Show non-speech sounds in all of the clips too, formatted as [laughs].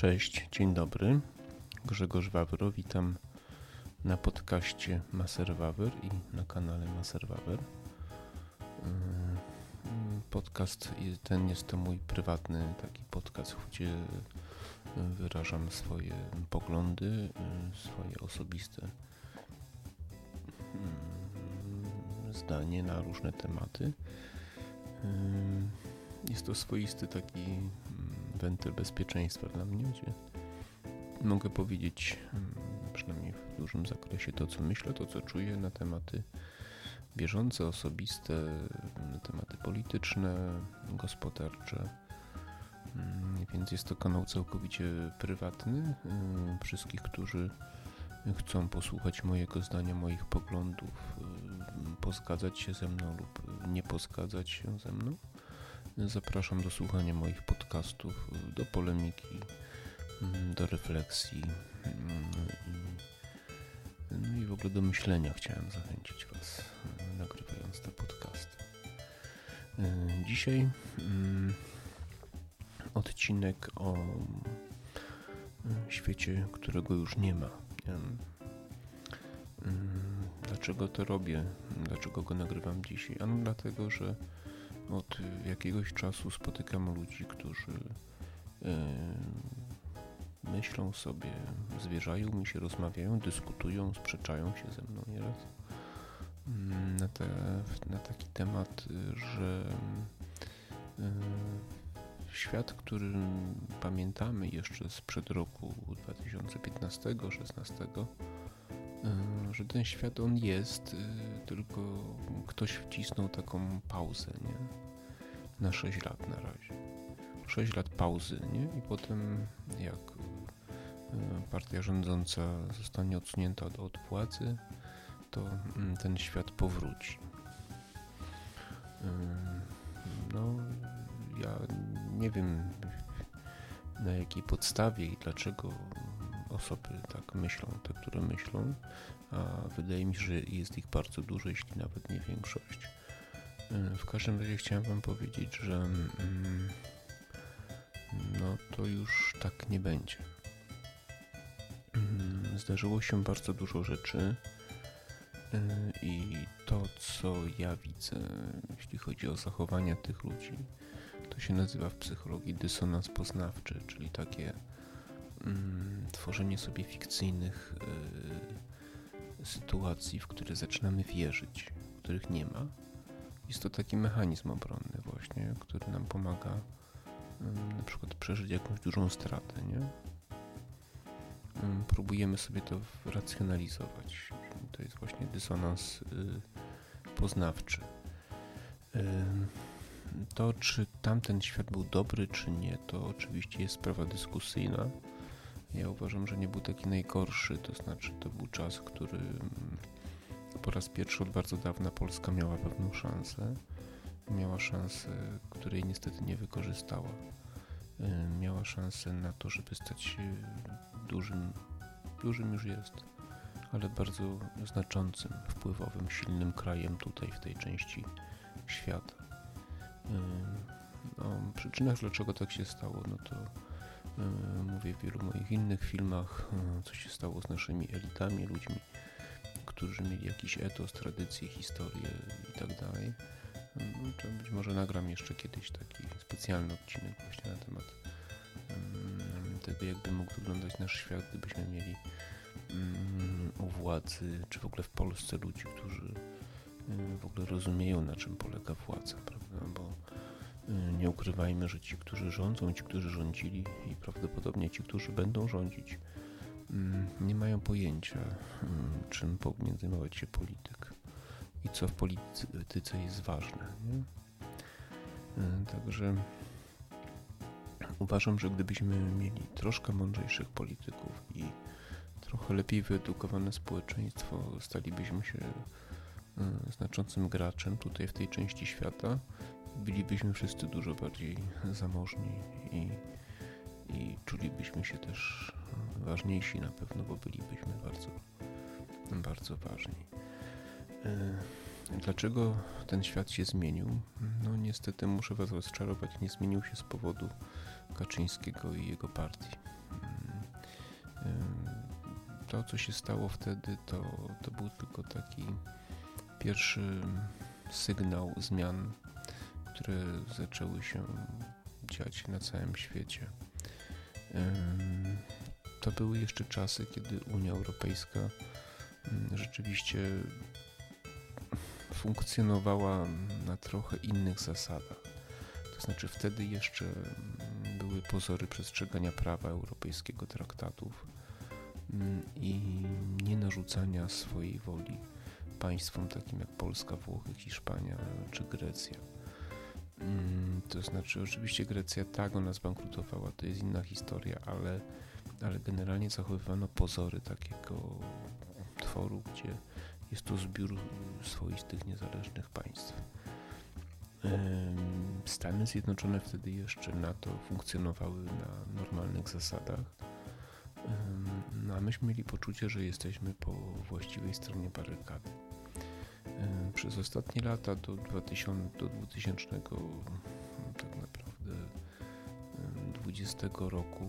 Cześć, dzień dobry. Grzegorz Wawro, witam na podcaście Maser Wawer i na kanale Maser Wawer. Yy, podcast ten jest to mój prywatny taki podcast, gdzie wyrażam swoje poglądy, yy, swoje osobiste yy, zdanie na różne tematy. Jest to swoisty taki wentyl bezpieczeństwa dla mnie, gdzie mogę powiedzieć przynajmniej w dużym zakresie to, co myślę, to, co czuję na tematy bieżące, osobiste, tematy polityczne, gospodarcze. Mm, więc jest to kanał całkowicie prywatny. Wszystkich, którzy chcą posłuchać mojego zdania, moich poglądów, pozgadzać się ze mną lub nie pozgadzać się ze mną Zapraszam do słuchania moich podcastów, do polemiki, mm, do refleksji mm, no i w ogóle do myślenia chciałem zachęcić Was, e, nagrywając te podcasty. E, dzisiaj mm, odcinek o świecie, którego już nie ma. Dlaczego to robię? Dlaczego go nagrywam dzisiaj? Ano dlatego, że od jakiegoś czasu spotykam ludzi, którzy yy, myślą sobie, zwierzają mi się, rozmawiają, dyskutują, sprzeczają się ze mną nieraz mm, na, te, na taki temat, że yy, świat, który pamiętamy jeszcze sprzed roku 2015-16, że ten świat on jest, y, tylko ktoś wcisnął taką pauzę, nie? Na 6 lat na razie. 6 lat pauzy, nie? I potem jak y, partia rządząca zostanie odsunięta od, władzy, to mm, ten świat powróci. No, ja nie wiem na jakiej podstawie i dlaczego osoby tak myślą, te, które myślą, a wydaje mi się, że jest ich bardzo dużo, jeśli nawet nie większość. E, w każdym razie chciałem Wam powiedzieć, że mm, no to już tak nie będzie. Mm, zdarzyło się bardzo dużo rzeczy e, i to, co ja widzę, jeśli chodzi o zachowania tych ludzi, to się nazywa w psychologii dysonans poznawczy, czyli takie mm, tworzenie sobie fikcyjnych y, sytuacji, w które zaczynamy wierzyć, których nie ma. Jest to taki mechanizm obronny właśnie, który nam pomaga y, na przykład przeżyć jakąś dużą stratę, nie? Y, próbujemy sobie to racjonalizować. To jest właśnie dysonans poznawczy. To, czy tamten świat był dobry, czy nie, to oczywiście jest sprawa dyskusyjna. Ja uważam, że nie był taki najgorszy, to znaczy to był czas, który mm, po raz pierwszy od bardzo dawna Polska miała pewną szansę. Miała szansę, której niestety nie wykorzystała. Y, miała szansę na to, żeby stać się dużym, dużym już jest, ale bardzo znaczącym, wpływowym, silnym krajem tutaj w tej części świata. Y, o przyczynach, dlaczego tak się stało, no to mówię w wielu moich innych filmach, e, co się stało z naszymi elitami, ludźmi, którzy mieli jakiś etos, tradycję, historię i tak dalej. E, no, być może nagram jeszcze kiedyś taki specjalny odcinek właśnie na temat tego, jakby mógł wyglądać nasz świat, gdybyśmy mieli mm, u władzy, czy w ogóle w Polsce ludzi, którzy w ogóle rozumieją, na czym polega władza, prawda? Bo nie ukrywajmy, że ci, którzy rządzą, ci, którzy rządzili i prawdopodobnie ci, którzy będą rządzić, mm, nie mają pojęcia, mm, czym powinien zajmować się polityk i co w polityce jest ważne. Nie? Y, także uważam, że gdybyśmy mieli troszkę mądrzejszych polityków i trochę lepiej wyedukowane społeczeństwo, stalibyśmy się y, znaczącym graczem tutaj w tej części świata bylibyśmy wszyscy dużo bardziej zamożni i, i czulibyśmy się też ważniejsi na pewno, bo bylibyśmy bardzo, bardzo ważni. E, dlaczego ten świat się zmienił? No niestety muszę Was rozczarować, nie zmienił się z powodu Kaczyńskiego i jego partii. to, co się stało wtedy, to, to był tylko taki pierwszy sygnał zmian, które zaczęły się dziać na całym świecie. To były jeszcze czasy, kiedy Unia Europejska mm, rzeczywiście funkcjonowała na trochę innych zasadach. To znaczy wtedy jeszcze mm, były pozory przestrzegania prawa europejskiego, traktatów mm, i nie narzucania swojej woli państwom takim jak Polska, Włochy, Hiszpania czy Grecja. Mm, to znaczy, oczywiście Grecja tak, ona zbankrutowała, to jest inna historia, ale, ale generalnie zachowywano pozory takiego tworu, gdzie jest to zbiór swoistych, niezależnych państw. Stany Zjednoczone wtedy jeszcze NATO funkcjonowały na normalnych zasadach, no a myśmy mieli poczucie, że jesteśmy po właściwej stronie barykady. Przez ostatnie lata do 2000, do 2000 tak naprawdę 20 roku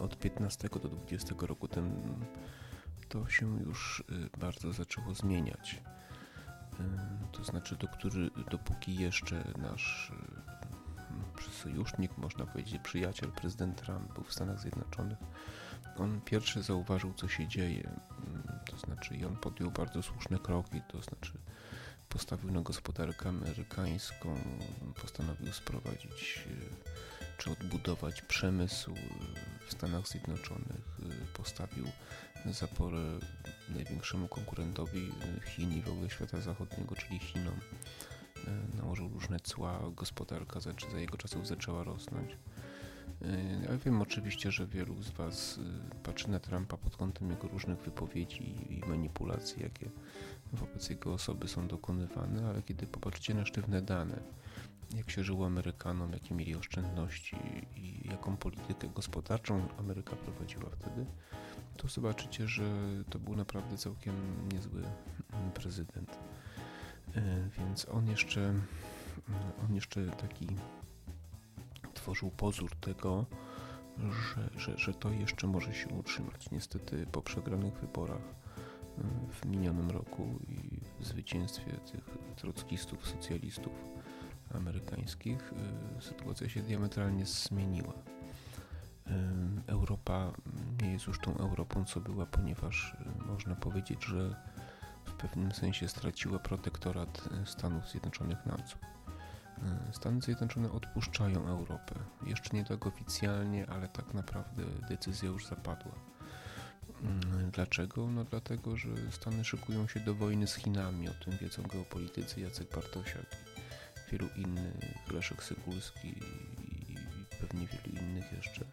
od 15 do 20 roku ten, to się już y, bardzo zaczęło zmieniać. To znaczy, do który, dopóki jeszcze nasz sojusznik, można powiedzieć przyjaciel, prezydent Trump był w Stanach Zjednoczonych, on pierwszy zauważył, co się dzieje to znaczy i on podjął bardzo słuszne kroki, to znaczy postawił na gospodarkę amerykańską, postanowił sprowadzić e, czy odbudować przemysł w Stanach Zjednoczonych, e, postawił zaporę największemu konkurentowi e, Chin i w ogóle świata zachodniego, czyli Chinom. Nałożył różne cła, gospodarka za, za jego czasów zaczęła rosnąć. Ja wiem oczywiście, że wielu z Was y, patrzy na Trumpa pod kątem jego różnych wypowiedzi i manipulacji, jakie wobec jego osoby są dokonywane, ale kiedy popatrzycie na sztywne dane, jak się żyło Amerykanom, jakie mieli oszczędności i jaką politykę gospodarczą Ameryka prowadziła wtedy, to zobaczycie, że to był naprawdę całkiem niezły mm, prezydent. Y, więc on jeszcze, on jeszcze taki tworzył pozór tego, że, że, że to jeszcze może się utrzymać. Niestety po przegranych wyborach y, w minionym roku i zwycięstwie tych trockistów, socjalistów amerykańskich y, sytuacja się diametralnie zmieniła. Y, Europa nie jest już tą Europą, co była, ponieważ można powiedzieć, że w pewnym sensie straciła protektorat Stanów Zjednoczonych. E, Stany Zjednoczone odpuszczają Europę. Jeszcze nie tak oficjalnie, ale tak naprawdę decyzja już zapadła. Mm, dlaczego? No dlatego, że Stany szykują się do wojny z Chinami. O tym wiedzą geopolitycy Jacek Bartosiak i wielu innych, Leszek Sykulski i pewnie wielu innych jeszcze.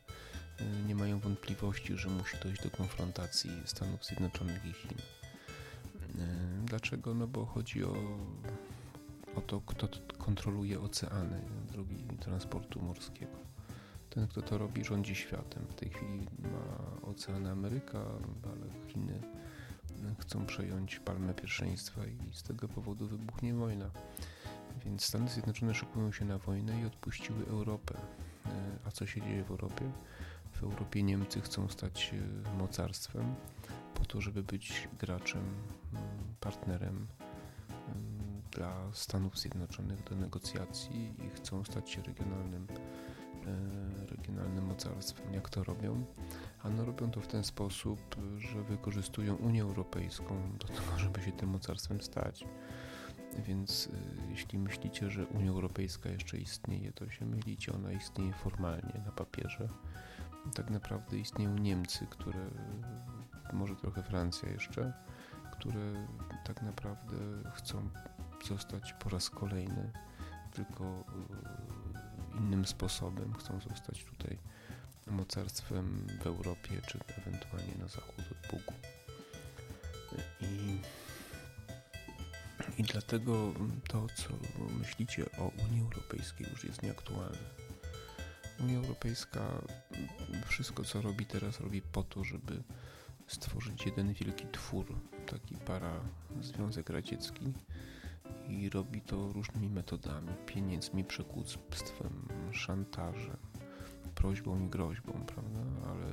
E, nie mają wątpliwości, że musi dojść do konfrontacji Stanów Zjednoczonych i Chin. E, dlaczego? No bo chodzi o o to, kto kontroluje oceany, drogi transportu morskiego. Ten, kto to robi, rządzi światem. W tej chwili ma oceany Ameryka, ale Chiny chcą przejąć palmę pierwszeństwa i z tego powodu wybuchnie wojna. Więc Stany Zjednoczone szykują się na wojnę i odpuściły Europę. E, a co się dzieje w Europie? W Europie Niemcy chcą stać mocarstwem po to, żeby być graczem, partnerem dla Stanów Zjednoczonych do negocjacji i chcą stać się regionalnym, e, regionalnym mocarstwem. Jak to robią? Ano robią to w ten sposób, że wykorzystują Unię Europejską do tego, żeby się tym mocarstwem stać. Więc e, jeśli myślicie, że Unia Europejska jeszcze istnieje, to się mylicie. Ona istnieje formalnie na papierze. Tak naprawdę istnieją Niemcy, które, może trochę Francja jeszcze, które tak naprawdę chcą zostać po raz kolejny, tylko e, innym sposobem. Chcą zostać tutaj mocarstwem w Europie, czy ewentualnie na zachód od Bugu. I, I dlatego to, co myślicie o Unii Europejskiej, już jest nieaktualne. Unia Europejska wszystko, co robi teraz, robi po to, żeby stworzyć jeden wielki twór, taki para Związek Radziecki, i robi to różnymi metodami, pieniędzmi, przekupstwem, szantażem, prośbą i groźbą, prawda? Ale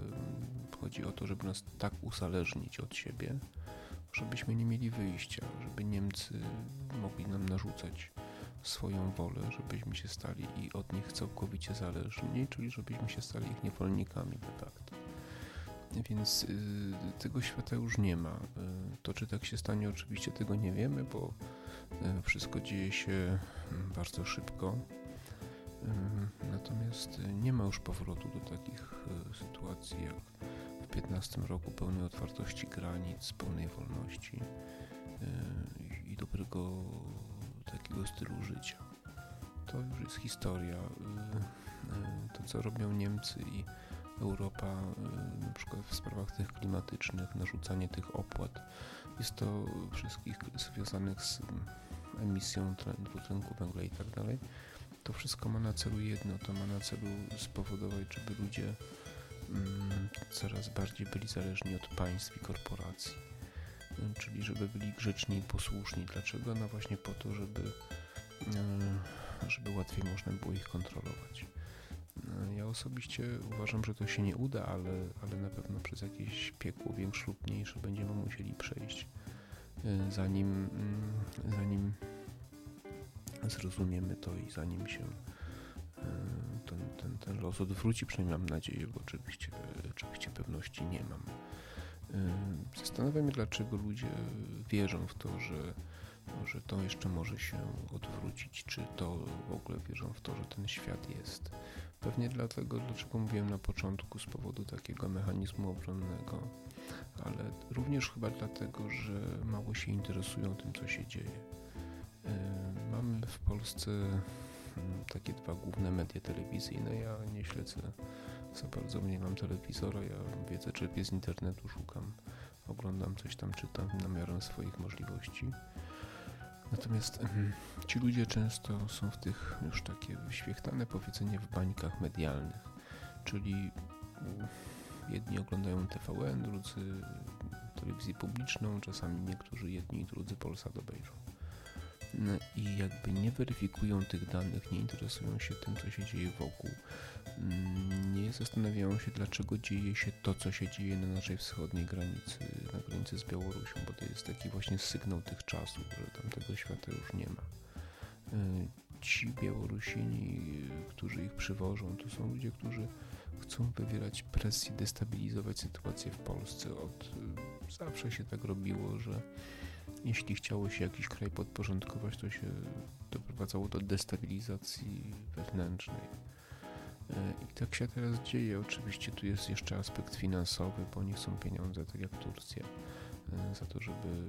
chodzi o to, żeby nas tak uzależnić od siebie, żebyśmy nie mieli wyjścia, żeby Niemcy mogli nam narzucać swoją wolę, żebyśmy się stali i od nich całkowicie zależni, czyli żebyśmy się stali ich niewolnikami de facto. Więc y, tego świata już nie ma. Y, to, czy tak się stanie, oczywiście tego nie wiemy, bo y, wszystko dzieje się mm, bardzo szybko. Natomiast nie ma już powrotu do takich sytuacji jak w 15 roku pełnej otwartości granic, pełnej wolności i dobrego takiego stylu życia. To już jest historia. To, co robią Niemcy i Europa, y, na przykład w sprawach tych klimatycznych, narzucanie tych opłat. Jest to wszystkich związanych z emisją dwutlenku węgla i tak dalej. To wszystko ma na celu jedno, to ma na celu spowodować, żeby ludzie mm, coraz bardziej byli zależni od państw i korporacji. Y, czyli żeby byli grzeczni i posłuszni. Dlaczego? No właśnie po to, żeby, żeby łatwiej można było ich kontrolować. Ja osobiście uważam, że to się nie uda, ale, ale na pewno przez jakieś piekło większe lub mniejsze będziemy musieli przejść, y, zanim, mm, zanim zrozumiemy to i zanim się y, ten, ten, ten los odwróci, przynajmniej mam nadzieję, bo oczywiście, oczywiście pewności nie mam. Zastanawiam się, dlaczego ludzie wierzą w to, że że to jeszcze może się odwrócić, czy to w ogóle wierzą w to, że ten świat jest. Pewnie dlatego, dlaczego mówiłem na początku, z powodu takiego mechanizmu obronnego, ale również chyba dlatego, że mało się interesują tym, co się dzieje. E, mamy w Polsce mm, takie dwa główne media telewizyjne. Ja nie śledzę za bardzo, nie mam telewizora, ja wiedzę, czerpię z internetu, szukam, oglądam coś tam, czytam na miarę swoich możliwości. Natomiast ci ludzie często są w tych już takie wyświechtane powiedzenie w bańkach medialnych, czyli mm, jedni oglądają TVN, drudzy telewizję publiczną, czasami niektórzy jedni i drudzy Polsat obejrzą. No I jakby nie weryfikują tych danych, nie interesują się tym, co się dzieje wokół, nie zastanawiają się, dlaczego dzieje się to, co się dzieje na naszej wschodniej granicy, na granicy z Białorusią, bo to jest taki właśnie sygnał tych czasów, że tam tego świata już nie ma. Y, ci Białorusini, którzy ich przywożą, to są ludzie, którzy chcą wywierać presję, destabilizować sytuację w Polsce. Od y, zawsze się tak robiło, że jeśli chciało się jakiś kraj podporządkować, to się doprowadzało do destabilizacji wewnętrznej. E, I tak się teraz dzieje. Oczywiście tu jest jeszcze aspekt finansowy, bo oni chcą pieniądze, tak jak Turcja, e, za to, żeby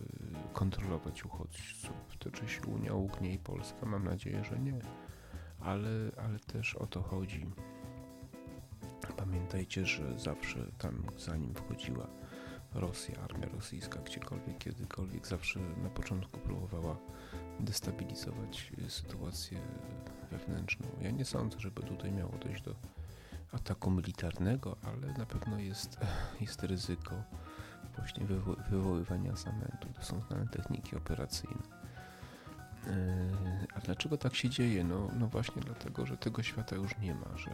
kontrolować uchodźców. To czy się Unia ugnie i Polska? Mam nadzieję, że nie. Ale, ale też o to chodzi. Pamiętajcie, że zawsze tam, zanim wchodziła Rosja, armia rosyjska, gdziekolwiek, kiedykolwiek, zawsze na początku próbowała destabilizować sytuację wewnętrzną. Ja nie sądzę, żeby tutaj miało dojść do ataku militarnego, ale na pewno jest, [laughs] jest ryzyko właśnie wywo wywoływania zamętu. To są znane techniki operacyjne. Yy, a dlaczego tak się dzieje? No, no właśnie dlatego, że tego świata już nie ma, że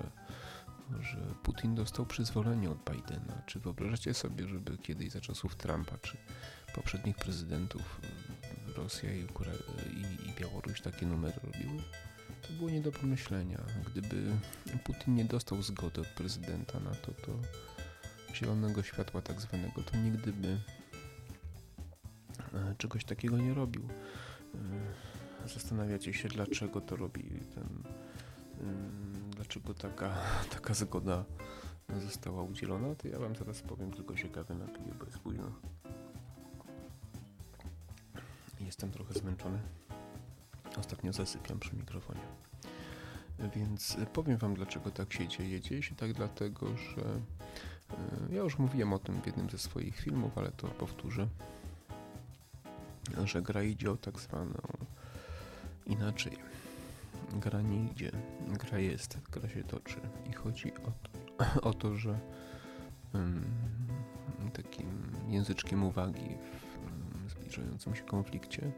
że Putin dostał przyzwolenie od Bidena. Czy wyobrażacie sobie, żeby kiedyś za czasów Trumpa, czy poprzednich prezydentów y, Rosja i, i, i Białoruś takie numery robiły? To było nie do pomyślenia. Gdyby Putin nie dostał zgody od prezydenta na to, to zielonego światła tak zwanego, to nigdy by e, czegoś takiego nie robił. E, zastanawiacie się, dlaczego to robi ten dlaczego taka, [laughs] taka zgoda została udzielona, to ja wam teraz powiem tylko ciekawe napiję, bo jest późno. Jestem trochę zmęczony. Ostatnio zasypiam przy mikrofonie. Więc powiem wam dlaczego tak się dzieje. Dzieje się tak dlatego, że e, ja już mówiłem o tym w jednym ze swoich filmów, ale to powtórzę, że gra idzie o tak zwaną inaczej gra nie idzie, gra jest, gra się toczy i chodzi o to, [clears throat] o to że um, takim języczkiem uwagi w um, zbliżającym się konflikcie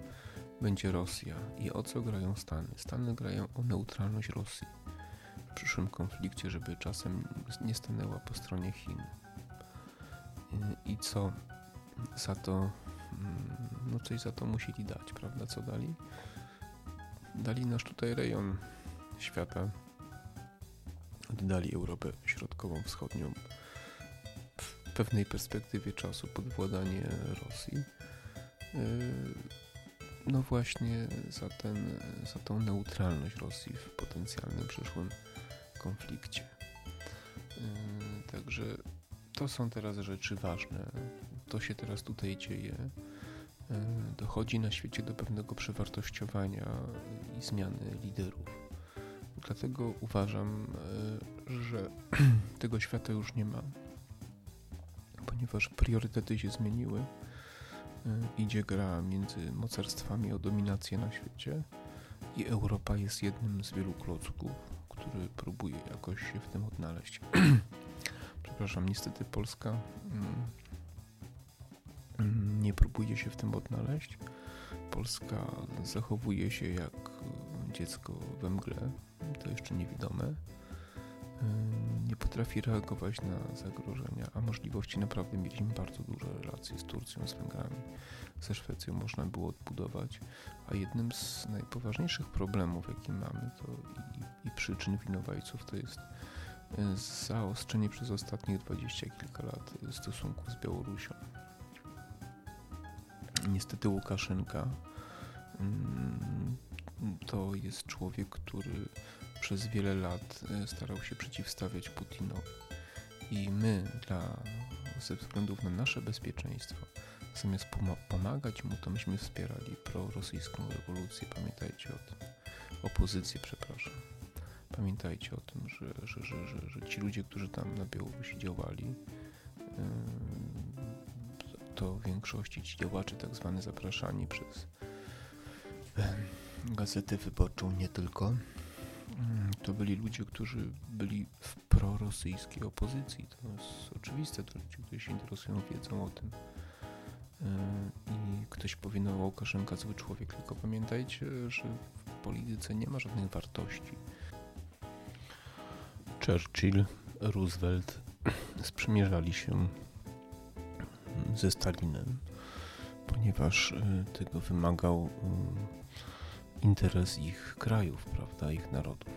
będzie Rosja. I o co grają Stany? Stany grają o neutralność Rosji w przyszłym konflikcie, żeby czasem nie stanęła po stronie Chin. co za to, mm, no coś za to musieli dać, prawda? Co dali? Dali nasz tutaj rejon świata, oddali Europę Środkową, Wschodnią w pewnej perspektywie czasu pod władanie Rosji. Yy, no właśnie za, ten, za tą neutralność Rosji w potencjalnym przyszłym konflikcie. Yy, także to są teraz rzeczy ważne. To się teraz tutaj dzieje. Yy, dochodzi na świecie do pewnego przewartościowania i zmiany liderów. Dlatego uważam, że [clears throat] tego świata już nie ma, ponieważ priorytety się zmieniły idzie gra między mocarstwami o dominację na świecie i Europa jest jednym z wielu klocków, który próbuje jakoś się w tym odnaleźć. [clears throat] Przepraszam, niestety Polska mm, mm, nie próbuje się w tym odnaleźć. Polska zachowuje się jak dziecko we mgle, to jeszcze niewidome nie potrafi reagować na zagrożenia, a możliwości naprawdę mieliśmy bardzo duże relacje z Turcją, z Węgrami, ze Szwecją można było odbudować, a jednym z najpoważniejszych problemów, jaki mamy, to i, i przyczyn winowajców, to jest e, zaostrzenie przez ostatnich dwadzieścia kilka lat stosunków z Białorusią. Niestety Łukaszenka mm, to jest człowiek, który przez wiele lat e, starał się przeciwstawiać Putinowi. I my, dla, ze względów na nasze bezpieczeństwo, zamiast pomagać mu, to myśmy wspierali prorosyjską rewolucję. Pamiętajcie o tym. Opozycję, przepraszam. Pamiętajcie o tym, że, że, że, że, że ci ludzie, którzy tam na Białorusi działali, to w większości ci działacze tak zwane zapraszani przez gazetę wyborczą nie tylko, to byli ludzie, którzy byli w prorosyjskiej opozycji. To jest oczywiste, to ludzie, którzy się interesują, wiedzą o tym. E, I ktoś powie, no Łukaszenka zły człowiek, tylko pamiętajcie, że w polityce nie ma żadnych wartości. Churchill, Roosevelt [clears throat] sprzymierzali się ze Stalinem, ponieważ e, tego wymagał interes ich krajów, prawda, ich narodów,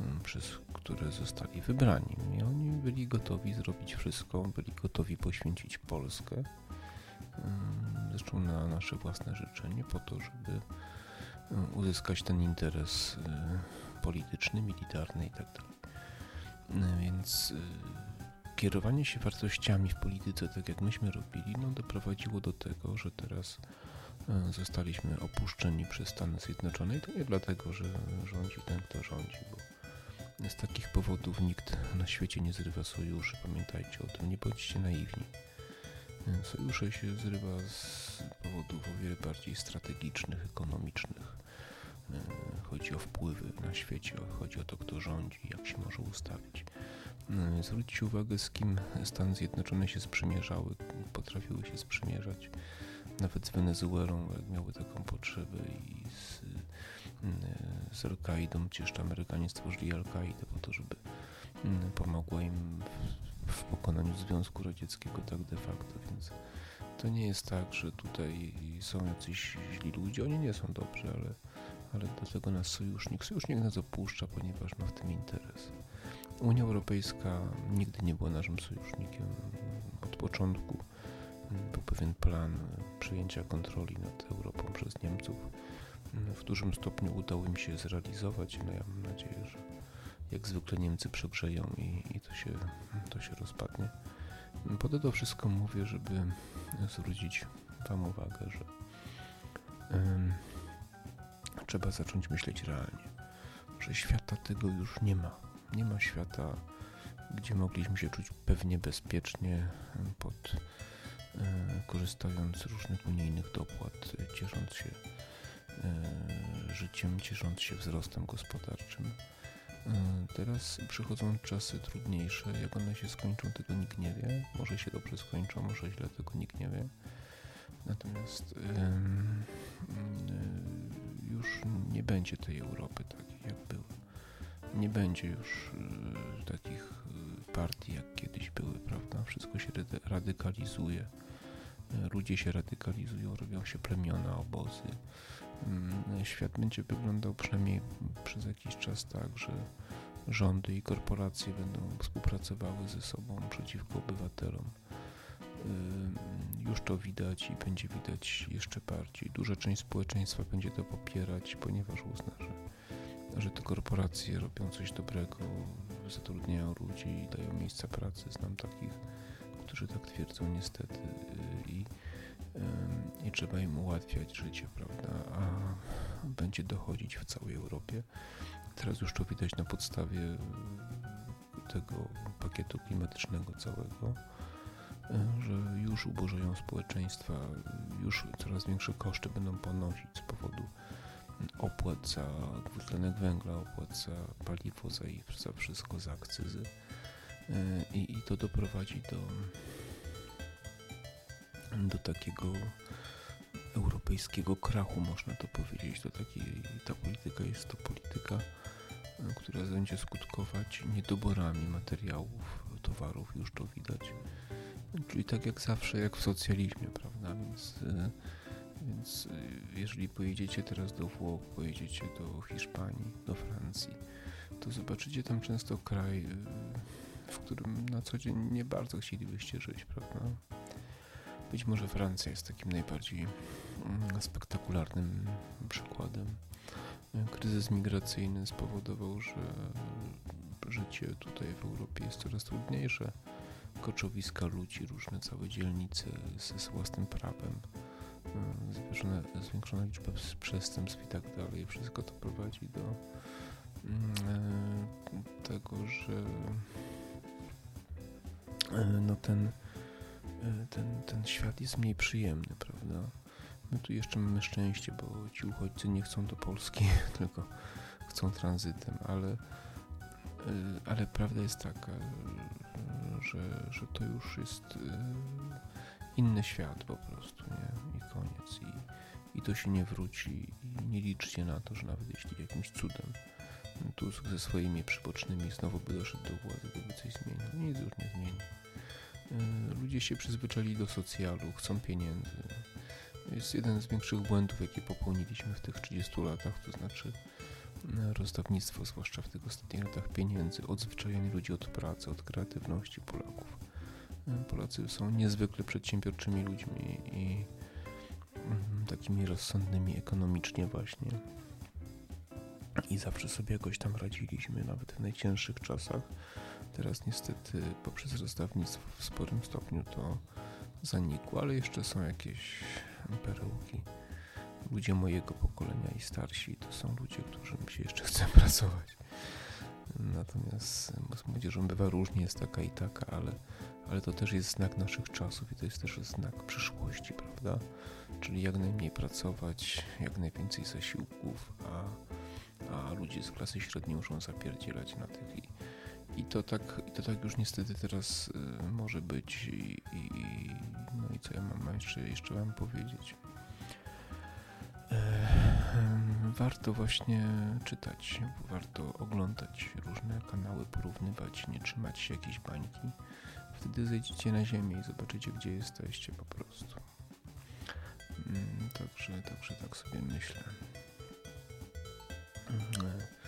mm, przez które zostali wybrani. I oni byli gotowi zrobić wszystko, byli gotowi poświęcić Polskę, mm, zresztą na nasze własne życzenie, po to, żeby mm, uzyskać ten interes y, polityczny, militarny itd. Tak więc y, kierowanie się wartościami w polityce, tak jak myśmy robili, no doprowadziło do tego, że teraz E, zostaliśmy opuszczeni przez Stany Zjednoczone i to nie dlatego, że rządzi ten, kto rządzi, bo z takich powodów nikt na świecie nie zrywa sojuszy. Pamiętajcie o tym, nie bądźcie naiwni. E, sojusze się zrywa z powodów o wiele bardziej strategicznych, ekonomicznych. E, chodzi o wpływy na świecie, chodzi o to, kto rządzi, jak się może ustawić. Zwróćcie uwagę, z kim Stany Zjednoczone się sprzymierzały, potrafiły się sprzymierzać nawet z Wenezuelą, jak miały taką potrzebę i z, mm, z Al-Kaidą, przecież Amerykanie stworzyli Al-Kaidę po to, żeby mm, pomogła im w, w pokonaniu Związku Radzieckiego tak de facto, więc to nie jest tak, że tutaj są jacyś źli ludzie, oni nie są dobrzy, ale, ale do tego nas sojusznik, sojusznik nas opuszcza, ponieważ ma w tym interes. Unia Europejska nigdy nie była naszym sojusznikiem od początku był pewien plan przejęcia kontroli nad Europą przez Niemców. W dużym stopniu udało im się zrealizować. No ja mam nadzieję, że jak zwykle Niemcy przegrzeją i, i to, się, to się rozpadnie. Po to to wszystko mówię, żeby zwrócić Wam uwagę, że um, trzeba zacząć myśleć realnie, że świata tego już nie ma. Nie ma świata, gdzie mogliśmy się czuć pewnie bezpiecznie pod E, korzystając z różnych unijnych dopłat, e, ciesząc się e, życiem, ciesząc się wzrostem gospodarczym. Teraz przychodzą czasy trudniejsze. Jak one się skończą, tego nikt nie wie. Może się dobrze skończą, może źle, tego nikt nie wie. Natomiast już nie będzie tej Europy takiej, jak była. Nie będzie już partii, jak kiedyś były, prawda? Wszystko się radykalizuje. Ludzie się radykalizują, robią się plemiona, obozy. Mm, świat będzie wyglądał przynajmniej przez jakiś czas tak, że rządy i korporacje będą współpracowały ze sobą przeciwko obywatelom. Już to widać i będzie widać jeszcze bardziej. Duża część społeczeństwa będzie to popierać, ponieważ uzna, że, że te korporacje robią coś dobrego, zatrudniają ludzi i dają miejsca pracy. Znam takich, którzy tak twierdzą niestety i, i trzeba im ułatwiać życie, prawda? A będzie dochodzić w całej Europie. Teraz już to widać na podstawie tego pakietu klimatycznego całego, że już ubożeją społeczeństwa, już coraz większe koszty będą ponosić opłat za dwutlenek węgla, opłat za paliwo, za, za wszystko, za akcyzy. I, I to doprowadzi do, do takiego europejskiego krachu, można to powiedzieć. Do takiej, ta polityka jest to polityka, która będzie skutkować niedoborami materiałów, towarów, już to widać. Czyli tak jak zawsze, jak w socjalizmie, prawda? Więc, więc jeżeli pojedziecie teraz do Włoch, pojedziecie do Hiszpanii, do Francji, to zobaczycie tam często kraj, w którym na co dzień nie bardzo chcielibyście żyć, prawda? Być może Francja jest takim najbardziej mm, spektakularnym przykładem. Kryzys migracyjny spowodował, że życie tutaj w Europie jest coraz trudniejsze. Koczowiska ludzi, różne całe dzielnice z własnym prawem, zwiększona, zwiększona liczba przestępstw i tak dalej. Wszystko to prowadzi do mm, tego, że e, no ten E, ten, ten świat jest mniej przyjemny, prawda? My tu jeszcze mamy szczęście, bo ci uchodźcy nie chcą do Polski, [laughs] tylko chcą tranzytem, ale, e, ale prawda jest taka, że, że to już jest e, inny świat po prostu. To się nie wróci i nie liczcie na to, że nawet jeśli jakimś cudem Tusk ze swoimi przybocznymi znowu by doszedł do władzy, to by coś zmienił. Nic już nie zmieni. E, ludzie się przyzwyczaili do socjalu, chcą pieniędzy. Jest jeden z większych błędów, jakie popełniliśmy w tych 30 latach, to znaczy e, rozdawnictwo, zwłaszcza w tych ostatnich latach pieniędzy, odzwyczajanie ludzi od pracy, od kreatywności Polaków. E, Polacy są niezwykle przedsiębiorczymi ludźmi i takimi rozsądnymi ekonomicznie właśnie. I zawsze sobie jakoś tam radziliśmy, nawet w najcięższych czasach. Teraz niestety poprzez rozdawnictwo w sporym stopniu to zanikło, ale jeszcze są jakieś perełki. Ludzie mojego pokolenia i starsi to są ludzie, którym się jeszcze chce [laughs] pracować. Natomiast z młodzieżą bywa różnie, jest taka i taka, ale, ale to też jest znak naszych czasów i to jest też znak przyszłości, prawda? Czyli jak najmniej pracować, jak najwięcej zasiłków, a, a ludzie z klasy średniej muszą zapierdzielać na tych i, i to tak, to tak już niestety teraz y, może być i, i, no i co ja mam jeszcze, jeszcze wam powiedzieć. E, warto właśnie czytać, warto oglądać różne kanały, porównywać, nie trzymać się jakiejś bańki. Wtedy zejdziecie na ziemię i zobaczycie, gdzie jesteście po prostu. Mm, także, także tak sobie myślę. E,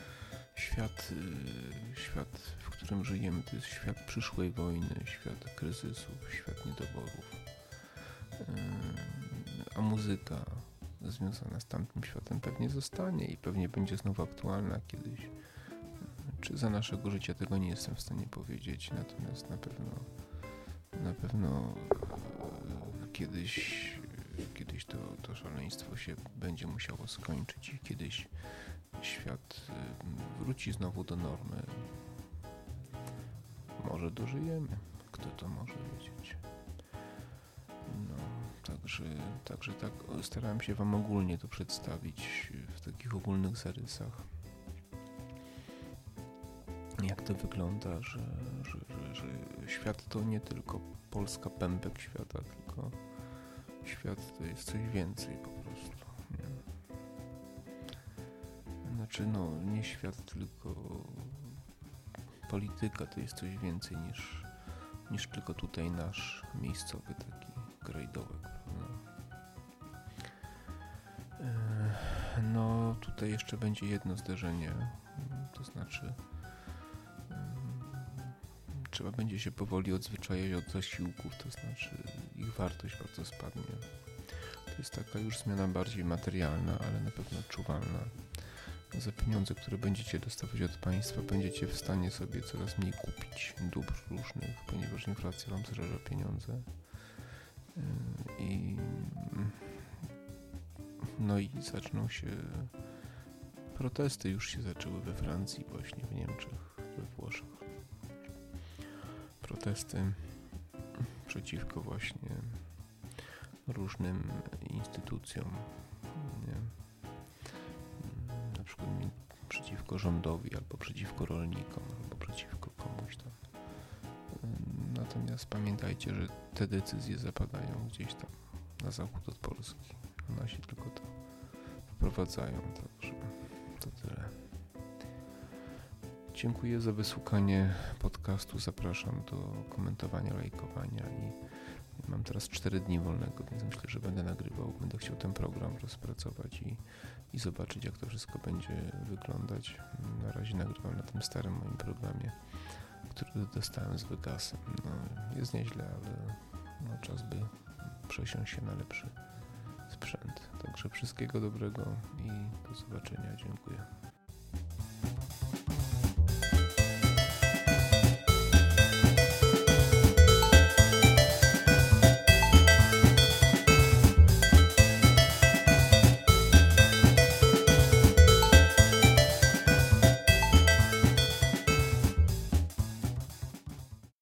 świat, y, świat, w którym żyjemy, to jest świat przyszłej wojny, świat kryzysów, świat niedoborów. Y, a muzyka związana z tamtym światem pewnie zostanie i pewnie będzie znowu aktualna kiedyś. Czy za naszego życia tego nie jestem w stanie powiedzieć, natomiast na pewno na pewno y, kiedyś kiedyś to, to szaleństwo się będzie musiało skończyć i kiedyś świat y, wróci znowu do normy. Może dożyjemy. Kto to może wiedzieć? No, także, także tak starałem się Wam ogólnie to przedstawić w takich ogólnych zarysach. Jak to wygląda, że, że, że, że świat to nie tylko Polska pępek świata, tylko świat to jest coś więcej po prostu. Znaczy, no, nie świat, tylko polityka to jest coś więcej niż, niż tylko tutaj nasz miejscowy taki grajdołek. E, No, tutaj jeszcze będzie jedno zderzenie, to znaczy trzeba będzie się powoli odzwyczajać od zasiłków, to znaczy ich wartość bardzo spadnie. To jest taka już zmiana bardziej materialna, ale na pewno odczuwalna. Za pieniądze, które będziecie dostawać od państwa, będziecie w stanie sobie coraz mniej kupić dóbr różnych, ponieważ inflacja wam zraża pieniądze. Yy, I no i zaczną się protesty już się zaczęły we Francji, właśnie w Niemczech. Protesty przeciwko właśnie różnym instytucjom. Nie? Na przykład przeciwko rządowi, albo przeciwko rolnikom, albo przeciwko komuś tam. Natomiast pamiętajcie, że te decyzje zapadają gdzieś tam na zachód od Polski. Nasi tylko to wprowadzają, to Dziękuję za wysłuchanie podcastu. Zapraszam do komentowania, lajkowania i mam teraz 4 dni wolnego, więc myślę, że będę nagrywał. Będę chciał ten program rozpracować i, i zobaczyć, jak to wszystko będzie wyglądać. Na razie nagrywam na tym starym moim programie, który dostałem z Vegasem. No, jest nieźle, ale no, czas by przesiąść się na lepszy sprzęt. Także wszystkiego dobrego i do zobaczenia. Dziękuję.